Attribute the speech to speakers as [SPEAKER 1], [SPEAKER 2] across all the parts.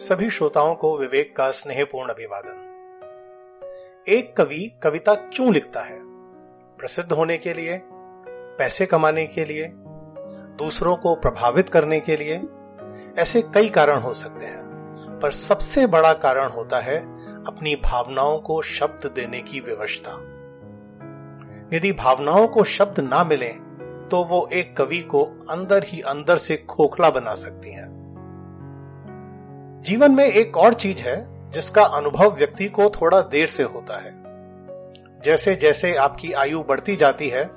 [SPEAKER 1] सभी श्रोताओं को विवेक का स्नेहपूर्ण अभिवादन। एक कवि कविता क्यों लिखता है? प्रसिद्ध होने के लिए? पैसे कमाने के लिए? दूसरों को प्रभावित करने के लिए? ऐसे कई कारण हो सकते हैं, पर सबसे बड़ा कारण होता है अपनी भावनाओं को शब्द देने की व्यवस्था। यदि भावनाओं को शब्द ना मिले तो वो एक कवि को अंदर ही अंदर से खोखला बना सकती हैं। जीवन में एक और चीज़ है, जिसका अनुभव व्यक्ति को थोड़ा देर से होता है। जैसे जैसे आपकी आयु बढ़ती जाती है,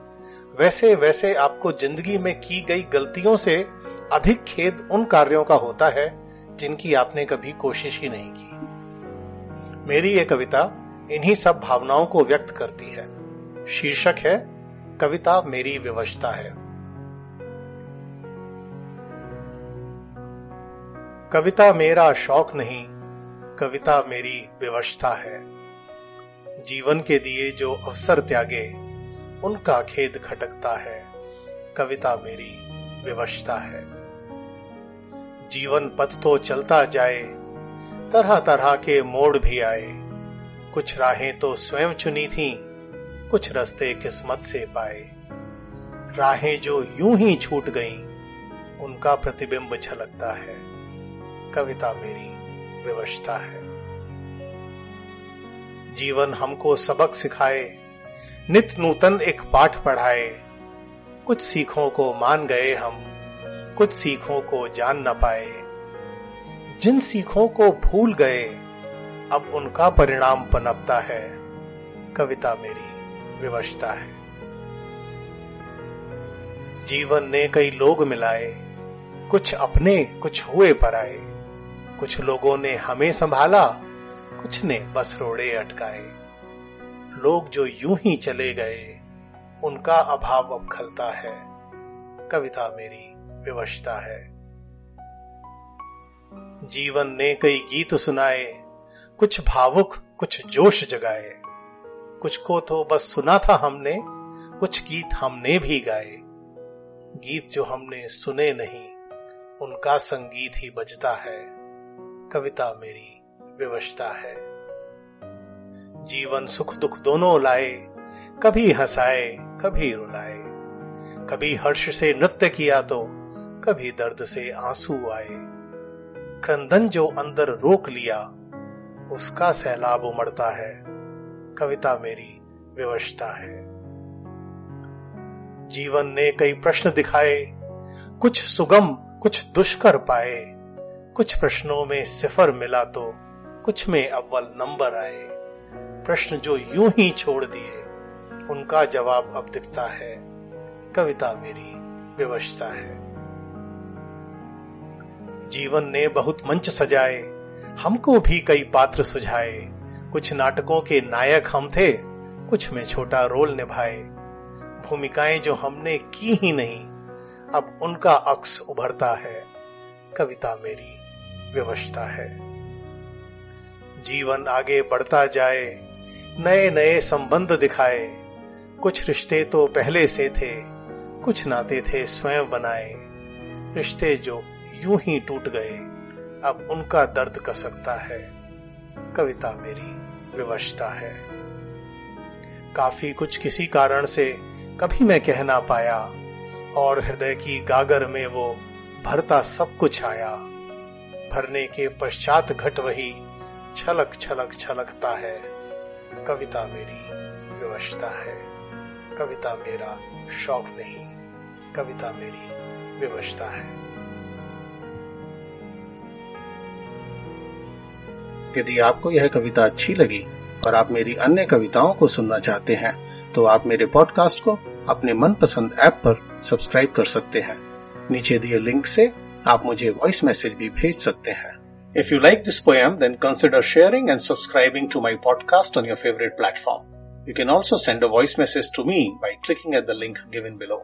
[SPEAKER 1] वैसे वैसे आपको ज़िंदगी में की गई गलतियों से अधिक खेद उन कार्यों का होता है, जिनकी आपने कभी कोशिश ही नहीं की। मेरी ये कविता इन्हीं सब भावनाओं को व्यक्त करती है। शीर्षक है, कविता मेरी विवशता है। कविता मेरा शौक नहीं कविता मेरी विवशता है। जीवन के दिए जो अवसर त्यागे उनका खेद खटकता है कविता मेरी विवशता है। जीवन पथ तो चलता जाए तरह तरह के मोड़ भी आए कुछ राहें तो स्वयं चुनी थी कुछ रास्ते किस्मत से पाए। राहें जो यूँ ही छूट गईं, उनका प्रतिबिंब झलकता है। कविता मेरी विवशता है। जीवन हमको सबक सिखाए, नित नूतन एक पाठ पढ़ाए। कुछ सीखों को मान गए हम, कुछ सीखों को जान न पाए। जिन सीखों को भूल गए, अब उनका परिणाम पनपता है। कविता मेरी विवशता है। जीवन ने कई लोग मिलाए, कुछ अपने, कुछ हुए पर आए। कुछ लोगों ने हमें संभाला, कुछ ने बस रोड़े अटकाए। लोग जो यूँ ही चले गए, उनका अभाव अब खलता है। कविता मेरी विवशता है। जीवन ने कई गीत सुनाए, कुछ भावुक, कुछ जोश जगाए। कुछ को तो बस सुना था हमने, कुछ गीत हमने भी गाए। गीत जो हमने सुने नहीं, उनका संगीत ही बजता है। कविता मेरी विवशता है। जीवन सुख दुख दोनों लाए, कभी हंसाए, कभी रुलाए। कभी हर्ष से नृत्य किया तो कभी दर्द से आँसू आए। क्रंदन जो अंदर रोक लिया, उसका सैलाब उमड़ता है। कविता मेरी विवशता है। जीवन ने कई प्रश्न दिखाए, कुछ सुगम, कुछ दुष्कर पाए। कुछ प्रश्नों में सिफर मिला तो कुछ में अव्वल नंबर आए। प्रश्न जो यूँ ही छोड़ दिए, उनका जवाब अब दिखता है, कविता मेरी विवशता है। जीवन ने बहुत मंच सजाए, हमको भी कई पात्र सुझाए। कुछ नाटकों के नायक हम थे, कुछ में छोटा रोल निभाए। भूमिकाएँ जो हमने की ही नहीं, अब उनका अक्स उभरता है, कविता मेरी व्यवस्था है। जीवन आगे बढ़ता जाए नए नए संबंध दिखाए। कुछ रिश्ते तो पहले से थे, कुछ नाते थे स्वयं बनाए। रिश्ते जो यूँ ही टूट गए, अब उनका दर्द कसकता है। कविता मेरी विवशता है। काफ़ी कुछ किसी कारण से कभी मैं कह ना पाया, और हृदय की गागर में वो भरता सब कुछ आया। भरने के पश्चात घट वही छलक छलक छलकता है। कविता मेरी व्यवस्था है। कविता मेरा शौक नहीं। कविता मेरी व्यवस्था है।
[SPEAKER 2] यदि आपको यह कविता अच्छी लगी और आप मेरी अन्य कविताओं को सुनना चाहते हैं तो आप मेरे पॉडकास्ट को अपने मनपसंद ऐप पर सब्सक्राइब कर सकते हैं। नीचे दिए लिंक से आप मुझे वॉइस मैसेज भी भेज सकते हैं if you like this poem then consider sharing and subscribing to my podcast on your favourite platform You can also send a voice message to me by clicking at the link given below.